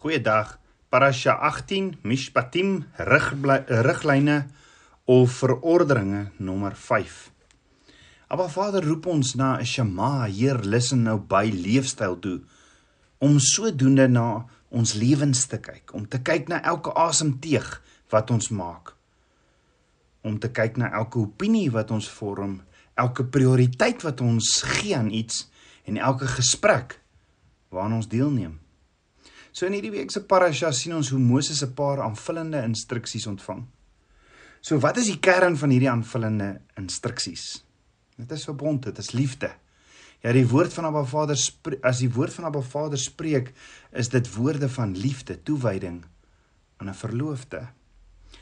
Goeiedag. Parasha 18 Mishpatim riglyne of verordeninge nommer 5. Aba Vader roep ons na 'n Shema, Heer, listen nou by leefstyl toe om sodoende na ons lewens te kyk, om te kyk na elke asemteug wat ons maak. Om te kyk na elke opinie wat ons vorm, elke prioriteit wat ons gee aan iets en elke gesprek waaraan ons deelneem. So in hierdie week se parasha sien ons hoe Moses 'n paar aanvullende instruksies ontvang. So wat is die kern van hierdie aanvullende instruksies? Dit is verbond, dit is liefde. Ja, die woord van Abba Vader as die woord van Abba Vader spreek, is dit woorde van liefde, toewyding aan 'n verloofde.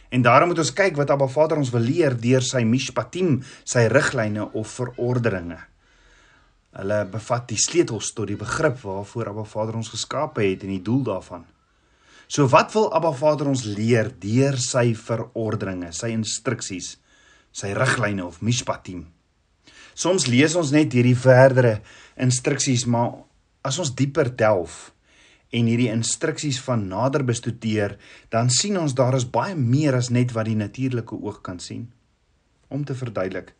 En daarom moet ons kyk wat Abba Vader ons wil leer deur sy mishpatim, sy riglyne of verordeninge. Hulle bevat die sleutels tot die begrip waarvoor Abba Vader ons geskape het en die doel daarvan. So wat wil Abba Vader ons leer deur sy verordeninge, sy instruksies, sy riglyne of mishpatim? Soms lees ons net hierdie verdere instruksies, maar as ons dieper delf en hierdie instruksies van nader bestudeer, dan sien ons daar is baie meer as net wat die natuurlike oog kan sien. Om te verduidelik,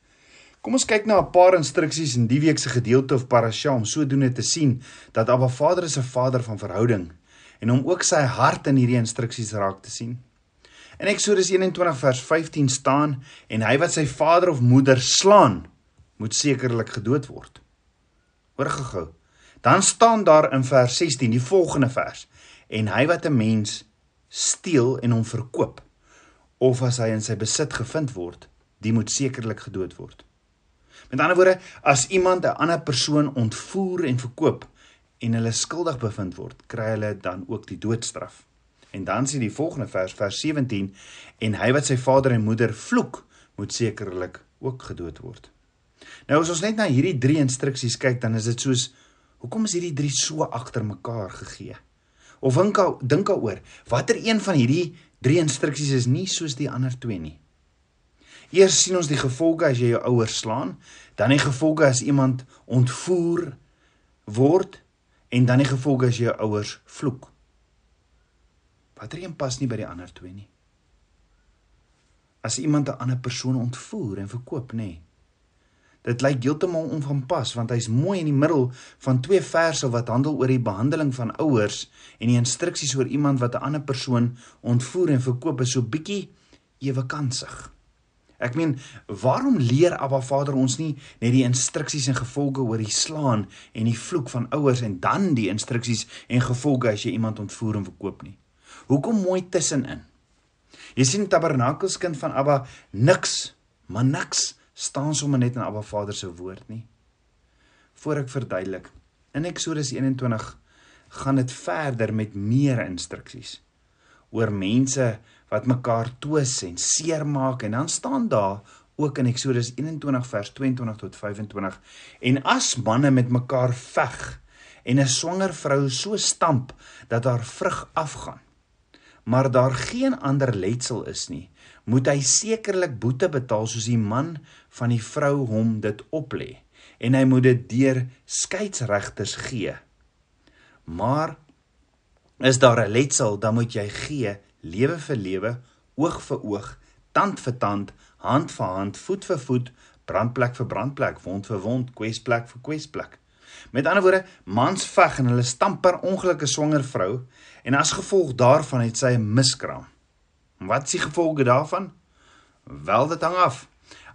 Kom ons kyk na 'n paar instruksies in die week se gedeelte of parasha om sodoende te sien dat Abba Vader is 'n Vader van verhouding en om ook sy hart in hierdie instruksies raak te sien. In Eksodus 21 vers 15 staan en hy wat sy vader of moeder slaan, moet sekerlik gedood word. Hoor gehou. Dan staan daar in vers 16 die volgende vers en hy wat 'n mens steel en hom verkoop of as hy in sy besit gevind word, die moet sekerlik gedood word. Met ander woorde, as iemand 'n ander persoon ontvoer en verkoop en hulle skuldig bevind word, kry hulle dan ook die doodstraf. En dan sien die volgende vers, vers 17, en hy wat sy vader en moeder vloek, moet sekerlik ook gedood word. Nou as ons net na hierdie drie instruksies kyk, dan is dit soos hoekom is hierdie drie so agter mekaar gegee? Of dink dink daaroor, watter een van hierdie drie instruksies is nie soos die ander twee nie? Eers sien ons die gevolge as jy jou ouers slaan, dan die gevolge as iemand ontvoer word en dan die gevolge as jou ouers vloek. Watter een pas nie by die ander twee nie? As iemand 'n ander persoon ontvoer en verkoop, nê. Nee. Dit lyk heeltemal onvanpas want hy's mooi in die middel van twee verse wat handel oor die behandeling van ouers en die instruksies oor iemand wat 'n ander persoon ontvoer en verkoop is so bietjie ewe kansig. Ek meen, waarom leer Abba Vader ons nie net die instruksies en gevolge oor die slaan en die vloek van ouers en dan die instruksies en gevolge as jy iemand ontvoer en verkoop nie? Hoekom mooi tussenin? Jy sien tabernakelskind van Abba niks, maar niks staan sommer net in Abba Vader se woord nie. Voor ek verduidelik, in Eksodus 21 gaan dit verder met meer instruksies oor mense wat mekaar twis en seermaak en dan staan daar ook in Eksodus 21 vers 22 tot 25 en as manne met mekaar veg en 'n swanger vrou so stamp dat haar vrug afgaan maar daar geen ander letsel is nie moet hy sekerlik boete betaal soos die man van die vrou hom dit oplê en hy moet dit deur skeieregters gee. Maar is daar 'n letsel dan moet jy gee lewe vir lewe, oog vir oog, tand vir tand, hand vir hand, voet vir voet, brandplek vir brandplek, wond vir wond, kwesplek vir kwesplek. Met ander woorde, mans veg en hulle stamper ongelukkige swanger vrou en as gevolg daarvan het sy 'n miskraam. Wat is die gevolge daarvan? Wel dit hang af.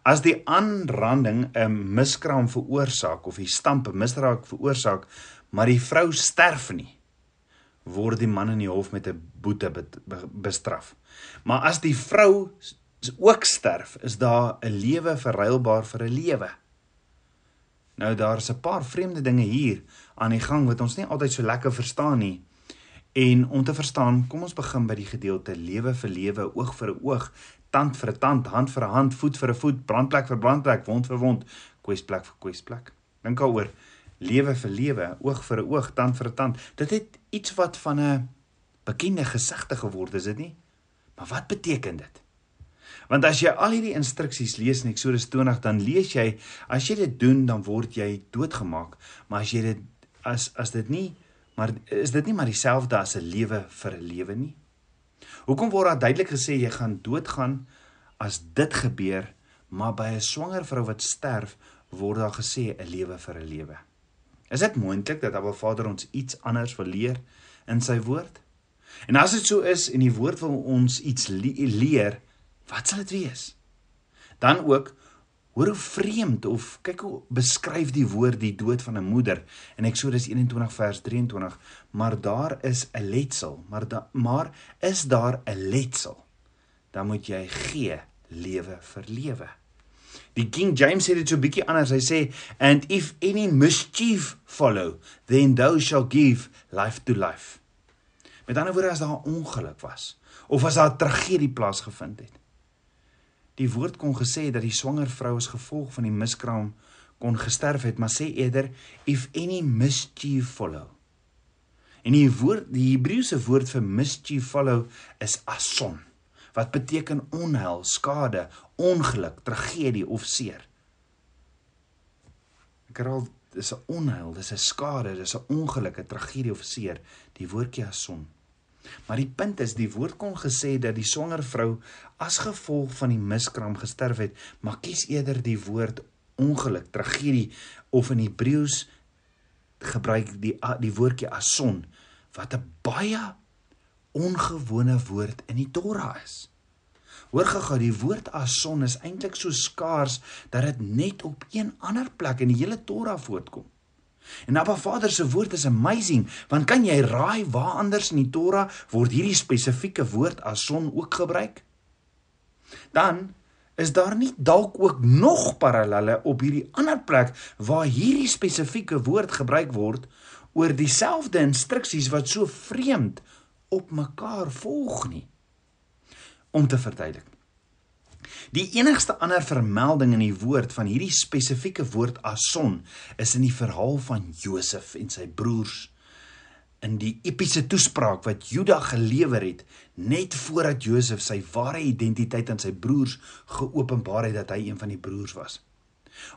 As die aanranding 'n miskraam veroorsaak of die stamp 'n misraak veroorsaak, maar die vrou sterf nie, word die man in die hof met 'n boete bestraf. Maar as die vrou ook sterf, is daar 'n lewe verruilbaar vir 'n lewe. Nou daar's 'n paar vreemde dinge hier aan die gang wat ons nie altyd so lekker verstaan nie. En om te verstaan, kom ons begin by die gedeelte lewe vir lewe, oog vir oog, tand vir tand, hand vir hand, voet vir voet, brandplek vir brandplek, wond vir wond, kwesplek vir kwesplek. Dink daaroor lewe vir lewe, oog vir 'n oog, tand vir 'n tand. Dit het iets wat van 'n bekende gesigte geword, is dit nie? Maar wat beteken dit? Want as jy al hierdie instruksies lees in Eksodus 20, dan lees jy as jy dit doen, dan word jy doodgemaak. Maar as jy dit as as dit nie Maar is dit nie maar dieselfde as 'n lewe vir 'n lewe nie? Hoekom word daar duidelik gesê jy gaan doodgaan as dit gebeur, maar by 'n swanger vrou wat sterf word daar gesê 'n lewe vir 'n lewe? Is dit moontlik dat Abba Vader ons iets anders wil leer in sy woord? En as dit so is en die woord wil ons iets leer, wat sal dit wees? Dan ook Hoor hoe vreemd of kyk hoe beskryf die woord die dood van 'n moeder in Eksodus 21 vers 23, maar daar is 'n letsel, maar da, maar is daar 'n letsel, dan moet jy gee lewe vir lewe. Die King James sê dit so bietjie anders. Hy sê and if any mischief follow, then thou shall give life to life. Met ander woorde as daar 'n ongeluk was of as daar 'n tragedie plaasgevind het, die woord kon gesê dat die swanger vrou as gevolg van die miskraam kon gesterf het, maar sê eerder if any mischief follow. En die woord die Hebreëse woord vir mischief follow is ason wat beteken onheil, skade, ongeluk, tragedie of seer. Ek herhaal dis 'n onheil, dis 'n skade, dis 'n ongeluk, 'n tragedie of seer, die woordjie ason. Maar die punt is die woord kon gesê dat die swanger vrou as gevolg van die miskraam gesterf het, maar kies eerder die woord ongeluk, tragedie of in Hebreëus gebruik die die woordjie ason wat 'n baie ongewone woord in die Torah is. Hoor gou, die woord ason is eintlik so skaars dat dit net op een ander plek in die hele Torah voorkom. En Abba Vader se woord is amazing, want kan jy raai waar anders in die Torah word hierdie spesifieke woord as son ook gebruik? Dan is daar nie dalk ook nog parallelle op hierdie ander plek waar hierdie spesifieke woord gebruik word oor dieselfde instruksies wat so vreemd op mekaar volg nie. Om te verduidelik. Die enigste ander vermelding in die woord van hierdie spesifieke woord ason is in die verhaal van Josef en sy broers in die epiese toespraak wat Juda gelewer het net voordat Josef sy ware identiteit aan sy broers geopenbaar het dat hy een van die broers was.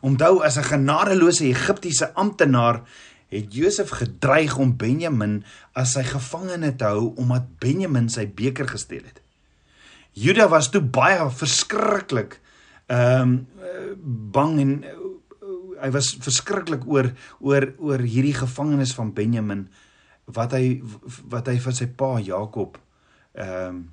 Onthou as 'n genadeloose Egiptiese amptenaar het Josef gedreig om Benjamin as sy gevangene te hou omdat Benjamin sy beker gesteel het. Juda was toe baie verskriklik ehm um, bang en uh, hy was verskriklik oor oor oor hierdie gevangenes van Benjamin wat hy wat hy van sy pa Jakob ehm um,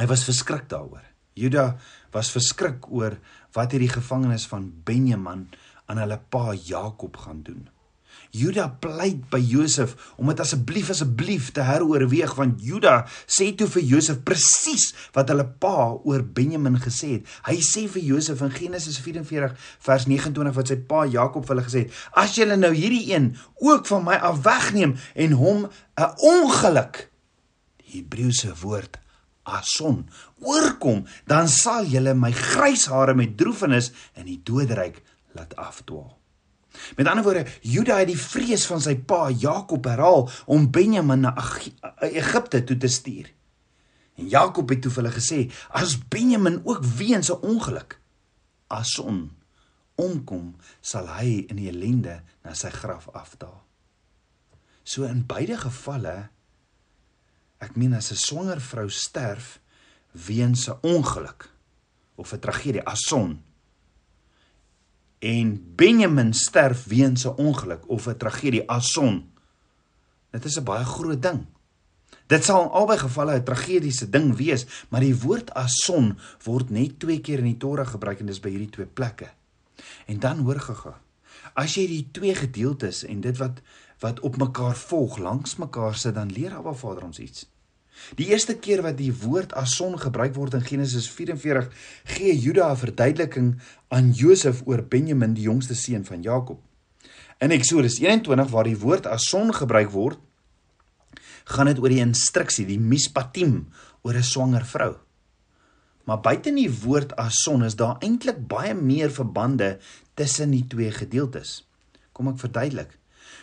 hy was verskrik daaroor. Juda was verskrik oor wat hierdie gevangenes van Benjamin aan hulle pa Jakob gaan doen. Juda pleit by Josef om dit asseblief asseblief te heroorweeg want Juda sê toe vir Josef presies wat hulle pa oor Benjamin gesê het. Hy sê vir Josef in Genesis 44 vers 29 wat sy pa Jakob vir hulle gesê het: "As julle nou hierdie een ook van my af wegneem en hom 'n ongeluk die Hebreëse woord ason oorkom, dan sal julle my grys hare met droefenis in die doderyk laat afdwaal." Met ander woorde, Juda het die vrees van sy pa Jakob herhaal om Benjamin na Egipte toe te stuur. En Jakob het toe vir hulle gesê: "As Benjamin ook weens 'n ongeluk as son omkom, sal hy in die ellende na sy graf afdaal." So in beide gevalle ek meen as 'n swanger vrou sterf weens 'n ongeluk of 'n tragedie as son en Benjamin sterf weens 'n ongeluk of 'n tragedie as son. Dit is 'n baie groot ding. Dit sal in albei gevalle 'n tragediese ding wees, maar die woord as son word net twee keer in die Torah gebruik en dis by hierdie twee plekke. En dan hoor gaga. As jy die twee gedeeltes en dit wat wat op mekaar volg langs mekaar sit, dan leer Abba Vader ons iets. Die eerste keer wat die woord as son gebruik word in Genesis 44, gee Juda 'n verduideliking aan Josef oor Benjamin, die jongste seun van Jakob. In Eksodus 21 waar die woord as son gebruik word, gaan dit oor die instruksie, die mispatim oor 'n swanger vrou. Maar buite die woord as son is daar eintlik baie meer verbande tussen die twee gedeeltes. Kom ek verduidelik.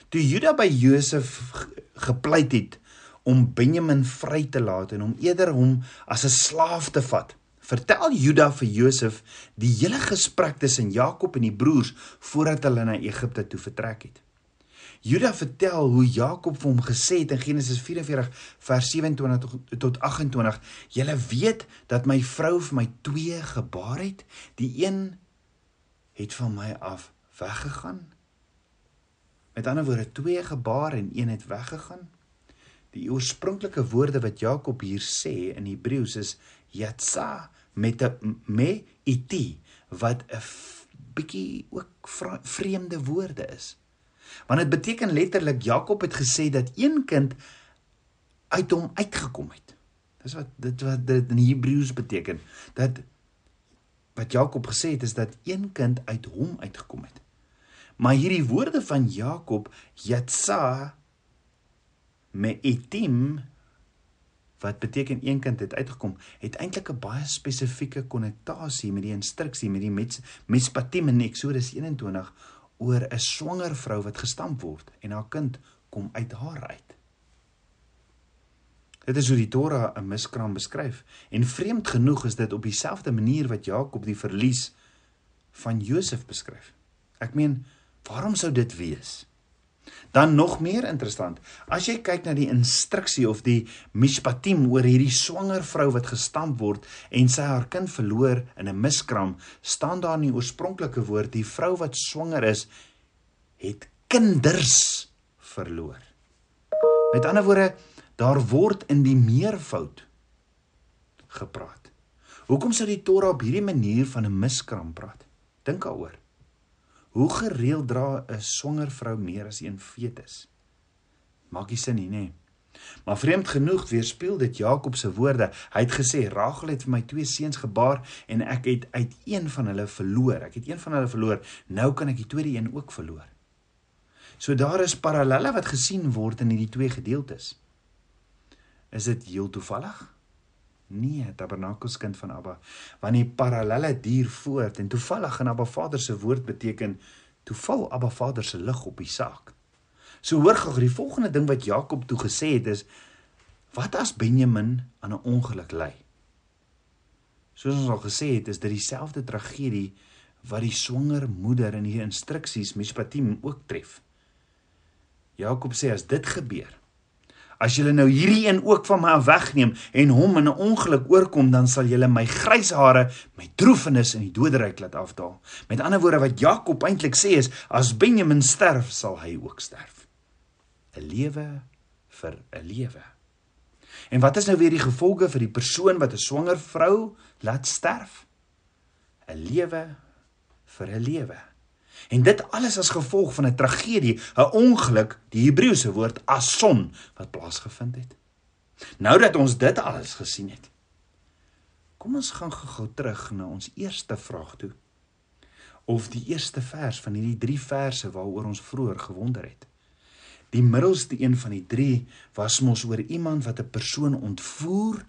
Toe Juda by Josef gepleit het om Benjamin vry te laat en om eerder hom as 'n slaaf te vat. Vertel Juda vir Josef die hele gesprek tussen Jakob en die broers voordat hulle na Egipte toe vertrek het. Juda vertel hoe Jakob vir hom gesê het in Genesis 44 vers 27 tot 28: "Julle weet dat my vrou vir my twee gebaar het. Die een het van my af weggegaan. Met ander woorde, twee gebaar en een het weggegaan. Die oorspronklike woorde wat Jakob hier sê in Hebreëus is yatsa met 'n me iti wat 'n bietjie ook vreemde woorde is. Want dit beteken letterlik Jakob het gesê dat een kind uit hom uitgekom het. Dis wat dit wat dit in Hebreëus beteken dat wat Jakob gesê het is dat een kind uit hom uitgekom het. Maar hierdie woorde van Jakob Yatsa me etim wat beteken een kind het uitgekom, het eintlik 'n baie spesifieke konnotasie met die instruksie met die mespatim in Eksodus 21 oor 'n swanger vrou wat gestamp word en haar kind kom uit haar uit. Dit is hoe die Torah 'n miskraam beskryf en vreemd genoeg is dit op dieselfde manier wat Jakob die verlies van Josef beskryf. Ek meen, waarom sou dit wees? Dan nog meer interessant, as jy kyk na die instruksie of die mishpatim oor hierdie swanger vrou wat gestamp word en sy haar kind verloor in 'n miskraam, staan daar in die oorspronklike woord die vrou wat swanger is het kinders verloor. Met ander woorde, daar word in die meervoud gepraat. Hoekom sou die Torah op hierdie manier van 'n miskraam praat? Dink daaroor. Hoe gereeld dra 'n swanger vrou meer as een fetus? Maak nie sin nie, nê? Maar vreemd genoeg weerspieël dit Jakob se woorde. Hy het gesê Rachel het vir my twee seuns gebaar en ek het uit een van hulle verloor. Ek het een van hulle verloor. Nou kan ek die tweede een ook verloor. So daar is parallelle wat gesien word in hierdie twee gedeeltes. Is dit heel toevallig? Nee, Tabernakels kind van Abba, want die parallelle duur voort en toevallig in Abba Vader se woord beteken toeval Abba Vader se lig op die saak. So hoor gou die volgende ding wat Jakob toe gesê het is wat as Benjamin aan 'n ongeluk ly? Soos ons al gesê het, is dit dieselfde tragedie wat die swanger moeder in hierdie instruksies Mispatim ook tref. Jakob sê as dit gebeur, As julle nou hierdie een ook van my wegneem en hom in 'n ongeluk oorkom, dan sal julle my grys hare, my droefenis in die doderyk laat afdaal. Met ander woorde wat Jakob eintlik sê is, as Benjamin sterf, sal hy ook sterf. 'n Lewe vir 'n lewe. En wat is nou weer die gevolge vir die persoon wat 'n swanger vrou laat sterf? 'n Lewe vir 'n lewe. En dit alles as gevolg van 'n tragedie, 'n ongeluk, die Hebreëse woord ason wat plaasgevind het. Nou dat ons dit alles gesien het, kom ons gaan gou-gou terug na ons eerste vraag toe. Of die eerste vers van hierdie 3 verse waaroor ons vroeër gewonder het. Die middelste een van die 3 was mos oor iemand wat 'n persoon ontvoer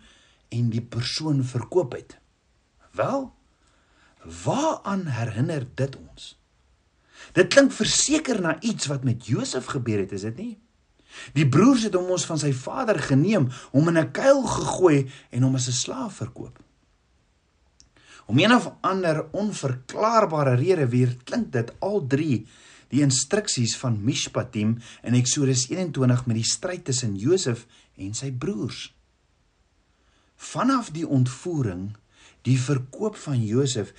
en die persoon verkoop het. Wel, waaraan herinner dit ons? Dit klink verseker na iets wat met Josef gebeur het, is dit nie? Die broers het hom ons van sy vader geneem, hom in 'n kuil gegooi en hom as 'n slaaf verkoop. Om een of ander onverklaarbare rede weer klink dit al drie die instruksies van Mishpatim in Eksodus 21 met die stryd tussen Josef en sy broers. Vanaf die ontvoering, die verkoop van Josef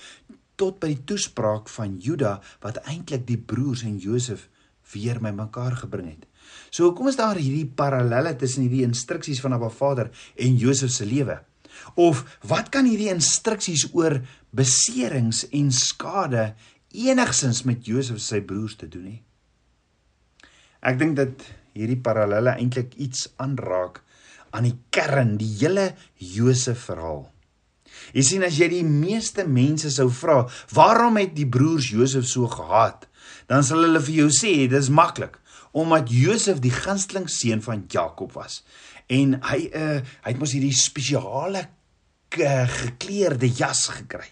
tot by die toespraak van Juda wat eintlik die broers en Josef weer bymekaar gebring het. So hoekom is daar hierdie parallelle tussen hierdie instruksies van Abba Vader en Josef se lewe? Of wat kan hierdie instruksies oor beserings en skade enigsins met Josef se broers te doen hê? Ek dink dat hierdie parallelle eintlik iets aanraak aan die kern, die hele Josef verhaal. Jy sien as jy die meeste mense sou vra, waarom het die broers Josef so gehaat? Dan sal hulle vir jou sê, dis maklik, omdat Josef die gunsteling seun van Jakob was. En hy uh hy het mos hierdie spesiale gekleurde jas gekry.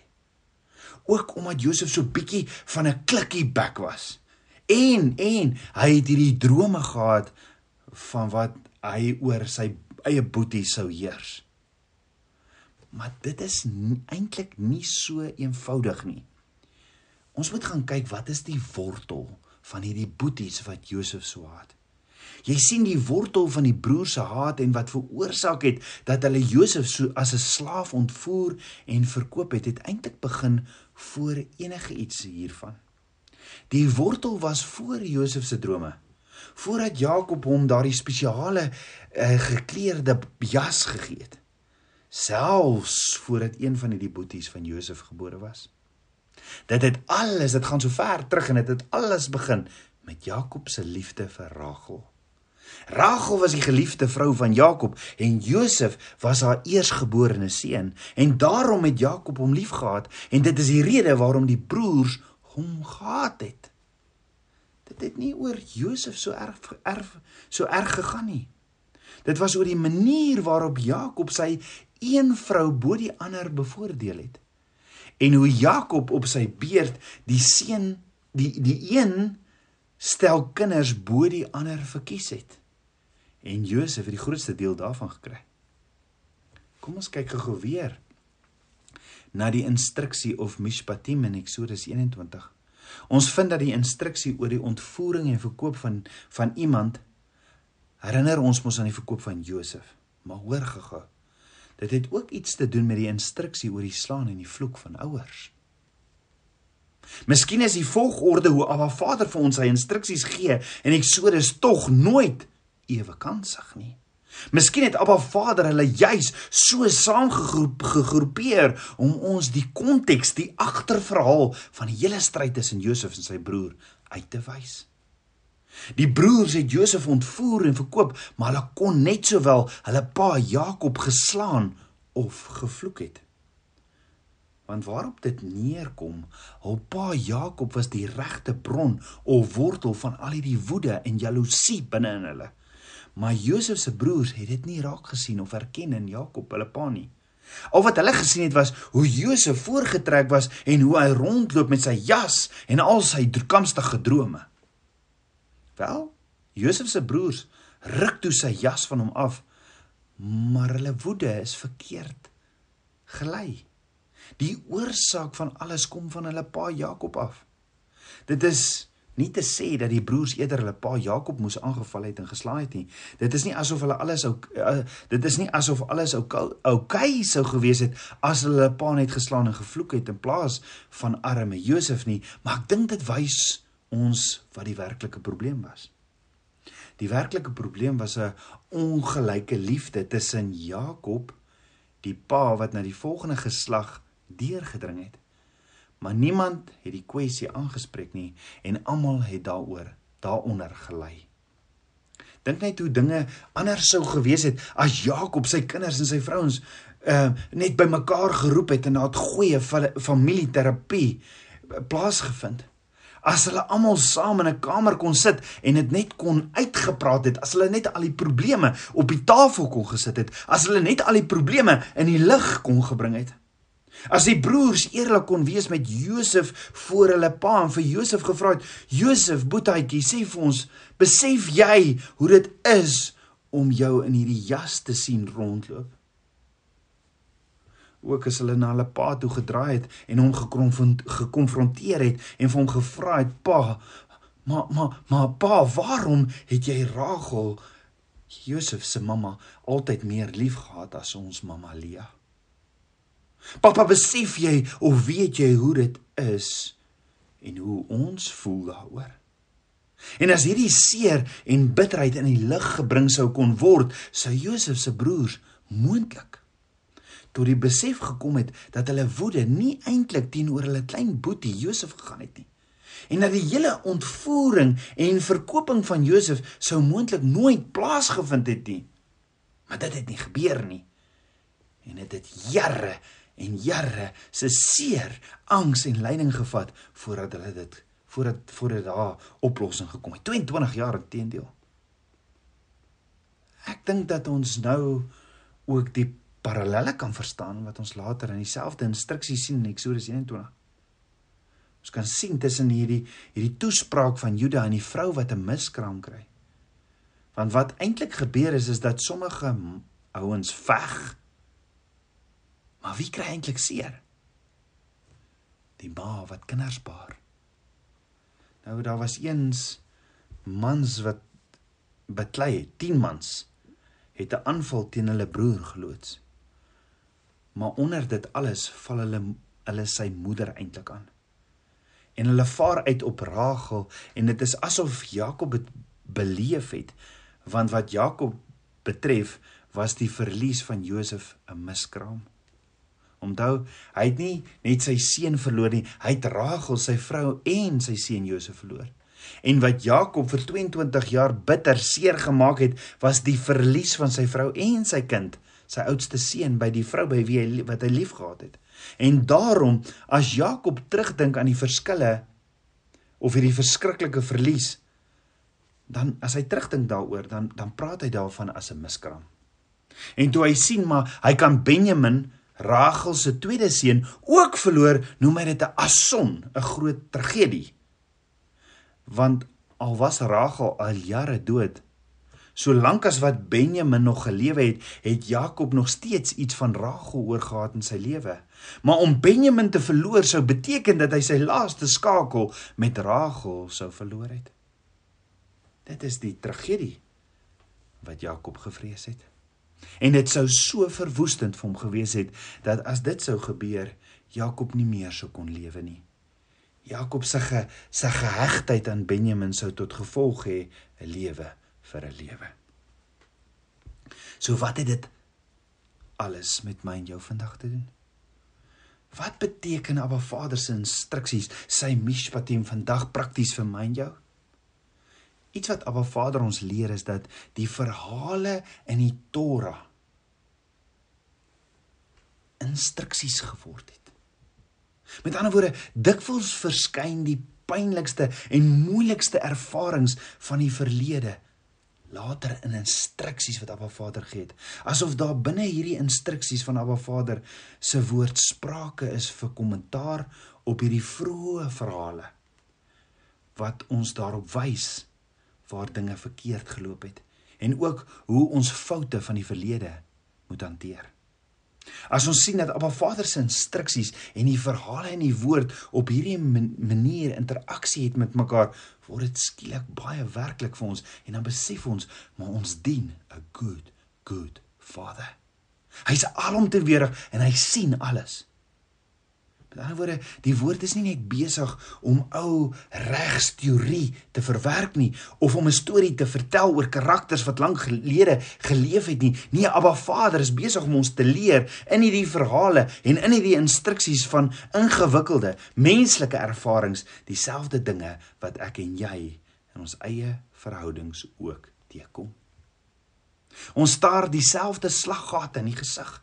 Ook omdat Josef so bietjie van 'n klikkie bek was. En en hy het hierdie drome gehad van wat hy oor sy eie boetie sou heers. Maar dit is eintlik nie so eenvoudig nie. Ons moet gaan kyk wat is die wortel van hierdie boeties wat Josef so haat. Jy sien die wortel van die broers se haat en wat veroorsaak het dat hulle Josef so as 'n slaaf ontvoer en verkoop het, het eintlik begin voor enige iets hiervan. Die wortel was voor Josef se drome. Voordat Jakob hom daardie spesiale uh, gekleurde jas gegee het. Selfs voordat een van hierdie boeties van Josef gebore was. Dit het alles, dit gaan so ver terug en dit het, het alles begin met Jakob se liefde vir Rachel. Rachel was die geliefde vrou van Jakob en Josef was haar eersgeborene seun en daarom het Jakob hom liefgehad en dit is die rede waarom die broers hom gehaat het. Dit het nie oor Josef so erg erg so erg gegaan nie. Dit was oor die manier waarop Jakob sy een vrou bo die ander bevoordeel het. En hoe Jakob op sy beurt die seun die die een stel kinders bo die ander verkies het. En Josef het die grootste deel daarvan gekry. Kom ons kyk gou weer na die instruksie of mishpatim in Eksodus 21. Ons vind dat die instruksie oor die ontvoering en verkoop van van iemand herinner ons mos aan die verkoop van Josef. Maar hoor gou. Dit het ook iets te doen met die instruksie oor die slaan en die vloek van ouers. Miskien is die volgorde hoe Abba Vader vir ons sy instruksies gee en Eksodus tog nooit ewe kansig nie. Miskien het Abba Vader hulle juis so saamgegroep gegroepeer om ons die konteks, die agterverhaal van die hele stryd tussen Josef en sy broer uit te wys. Die broers het Josef ontvoer en verkoop, maar hulle kon net sowel hulle pa Jakob geslaan of gevloek het. Want waarop dit neerkom, hul pa Jakob was die regte bron of wortel van al hierdie woede en jaloesie binne in hulle. Maar Josef se broers het dit nie raak gesien of erken in Jakob hulle pa nie. Al wat hulle gesien het was hoe Josef voorgetrek was en hoe hy rondloop met sy jas en al sy toekomstige drome. Wel, Josef se broers ruk toe sy jas van hom af, maar hulle woede is verkeerd gelei. Die oorsaak van alles kom van hulle pa Jakob af. Dit is nie te sê dat die broers eerder hulle pa Jakob moes aangeval het en geslaan het nie. Dit is nie asof hulle alles ou uh, dit is nie asof alles ou okay sou gewees het as hulle hulle pa net geslaan en gevloek het in plaas van arme Josef nie, maar ek dink dit wys ons wat die werklike probleem was. Die werklike probleem was 'n ongelyke liefde tussen Jakob, die pa wat na die volgende geslag deurgedring het maar niemand het die kwessie aangespreek nie en almal het daaroor daaronder gelei. Dink net hoe dinge anders sou gewees het as Jakob sy kinders en sy vrouens uh net bymekaar geroep het en daar 'n goeie familieterapie plaasgevind. As hulle almal saam in 'n kamer kon sit en dit net kon uitgepraat het, as hulle net al die probleme op die tafel kon gesit het, as hulle net al die probleme in die lig kon gebring het. As die broers eerlik kon wees met Josef voor hulle pa en vir Josef gevra het: "Josef, boetjie, sê vir ons, besef jy hoe dit is om jou in hierdie jas te sien rondloop?" Ook as hulle na hulle pa toe gedraai het en hom gekonfronteer het en vir hom gevra het: "Pa, maar maar maar pa, waarom het jy Rachel, Josef se mamma, altyd meer liefgehad as ons mamma Leah?" Papa, besef jy of weet jy hoe dit is en hoe ons voel daaroor? En as hierdie seer en bitterheid in die lig gebring sou kon word, sou Josef se broers moontlik tot die besef gekom het dat hulle woede nie eintlik teenoor hulle klein boetie Josef gegaan het nie. En dat die hele ontvoering en verkoping van Josef sou moontlik nooit plaasgevind het nie. Maar dit het nie gebeur nie. En dit het, het jare en jare se seer, angs en lyding gevat voordat hulle dit voordat voordat daar oplossing gekom het. 22 jaar inteendeel. Ek dink dat ons nou ook die parallelle kan verstaan wat ons later in dieselfde instruksies sien in Eksodus 21. Ons kan sien tussen hierdie hierdie toespraak van Juda en die vrou wat 'n miskraam kry. Want wat eintlik gebeur is is dat sommige ouens veg Maar wie kry eintlik seer? Die ma wat kinders baar. Nou daar was eens mans wat beklei het, 10 mans het 'n aanval teen hulle broer geloods. Maar onder dit alles val hulle hulle sy moeder eintlik aan. En hulle vaar uit op Rachel en dit is asof Jakob dit beleef het want wat Jakob betref was die verlies van Josef 'n miskraam. Onthou, hy het nie net sy seun verloor nie, hy het Rachel, sy vrou en sy seun Josef verloor. En wat Jakob vir 22 jaar bitter seer gemaak het, was die verlies van sy vrou en sy kind, sy oudste seun by die vrou by wie hy wat hy liefgehad het. En daarom as Jakob terugdink aan die verskille of hierdie verskriklike verlies, dan as hy terugdink daaroor, dan dan praat hy daarvan as 'n miskraam. En toe hy sien maar hy kan Benjamin Rachel se tweede seun ook verloor, noem hy dit 'n ason, 'n groot tragedie want al was Rachel al jare dood solank as wat Benjamin nog gelewe het het Jakob nog steeds iets van Rachel oorgehad in sy lewe. Maar om Benjamin te verloor sou beteken dat hy sy laaste skakel met Rachel sou verloor het. Dit is die tragedie wat Jakob gevrees het. En dit sou so verwoestend vir hom gewees het dat as dit sou gebeur Jakob nie meer sou kon lewe nie. Jakob se ge, se gehegtheid aan Benjamin sou tot gevolg hê 'n lewe vir 'n lewe. So wat het dit alles met my en jou vandag te doen? Wat beteken Abba Vader se instruksies, sy mishpatim vandag prakties vir my en jou? Iets wat Abba Vader ons leer is dat die verhale in die Torah instruksies geword het. Met ander woorde, dikwels verskyn die pynlikste en moeilikste ervarings van die verlede later in instruksies wat Abba Vader gee het. Asof daar binne hierdie instruksies van Abba Vader se woord sprake is vir kommentaar op hierdie vroeë verhale wat ons daarop wys waar dinge verkeerd geloop het en ook hoe ons foute van die verlede moet hanteer. As ons sien dat Abba Vader se instruksies en die verhale in die woord op hierdie manier interaksie het met mekaar, word dit skielik baie werklik vir ons en dan besef ons maar ons dien 'n good good Vader. Hy's alomteenwoordig en hy sien alles. Met ander woorde, die woord is nie net besig om ou regsteorie te verwerk nie of om 'n storie te vertel oor karakters wat lank gelede geleef het nie. Nee, Abba Vader is besig om ons te leer in hierdie verhale en in hierdie instruksies van ingewikkelde menslike ervarings dieselfde dinge wat ek en jy in ons eie verhoudings ook teekom. Ons staar dieselfde slaggate in die gesig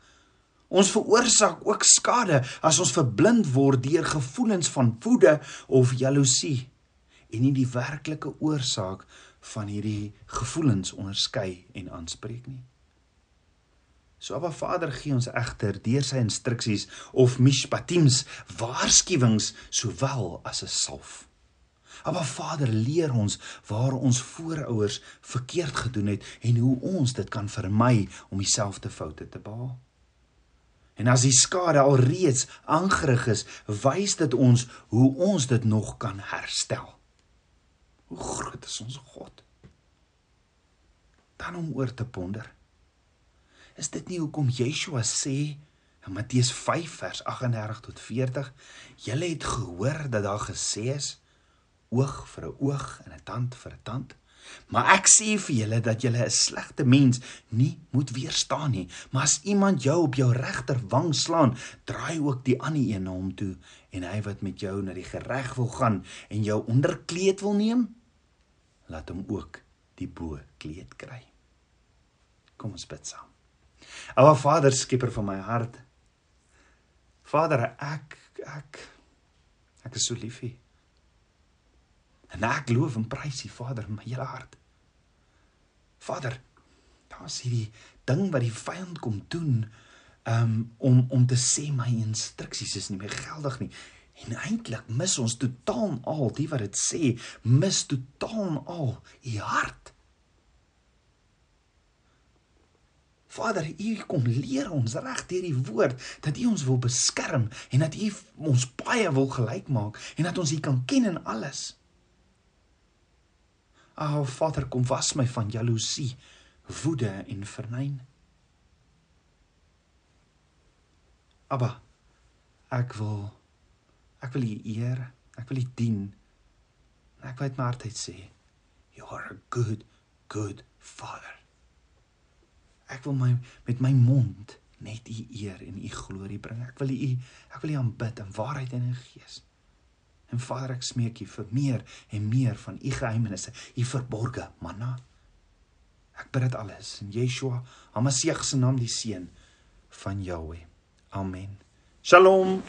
Ons veroorsaak ook skade as ons verblind word deur gevoelens van woede of jaloesie en nie die werklike oorsaak van hierdie gevoelens onderskei en aanspreek nie. So Abba Vader gee ons egter deur sy instruksies of mishpatims waarskuwings sowel as 'n salf. Abba Vader leer ons waar ons voorouers verkeerd gedoen het en hoe ons dit kan vermy om dieselfde foute te behaal. En as die skade al reeds aangerig is, wys dit ons hoe ons dit nog kan herstel. Hoe groot is ons God? Dan om oor te ponder. Is dit nie hoekom Yeshua sê in Matteus 5 vers 38 tot 40, julle het gehoor dat daar gesê is oog vir 'n oog en 'n tand vir 'n tand? Maar ek sê vir julle dat julle 'n slegte mens nie moet weerstaan nie. Maar as iemand jou op jou regter wang slaan, draai ook die ander een na hom toe en hy wat met jou na die gereg wil gaan en jou onderkleed wil neem, laat hom ook die bo kleed kry. Kom ons bid saam. Aba Vader, skieper van my hart. Vader, ek ek ek is so lief vir En ek loof en prys die Vader met my hele hart. Vader, daar's hierdie ding wat die vyand kom doen um, om om te sê my instruksies is nie meer geldig nie. En eintlik mis ons totaal al die wat dit sê, mis totaal al u hart. Vader, U kom leer ons reg deur die woord dat U ons wil beskerm en dat U ons baie wil gelyk maak en dat ons U kan ken in alles. Ag oh, Vader, kom was my van jaloesie, woede en vernyn. Abba, ek wil ek wil U eer, ek wil U dien. Ek wil met my hart uit sê, you are a good good Father. Ek wil my met my mond net U eer en U glorie bring. Ek wil U ek wil U aanbid in waarheid en in gees. En Vader, ek smeek U vir meer en meer van U geheimenisse, U verborge manna. Ek bid dit alles in Yeshua, Hamasieg se naam, die seun van Jahweh. Amen. Shalom.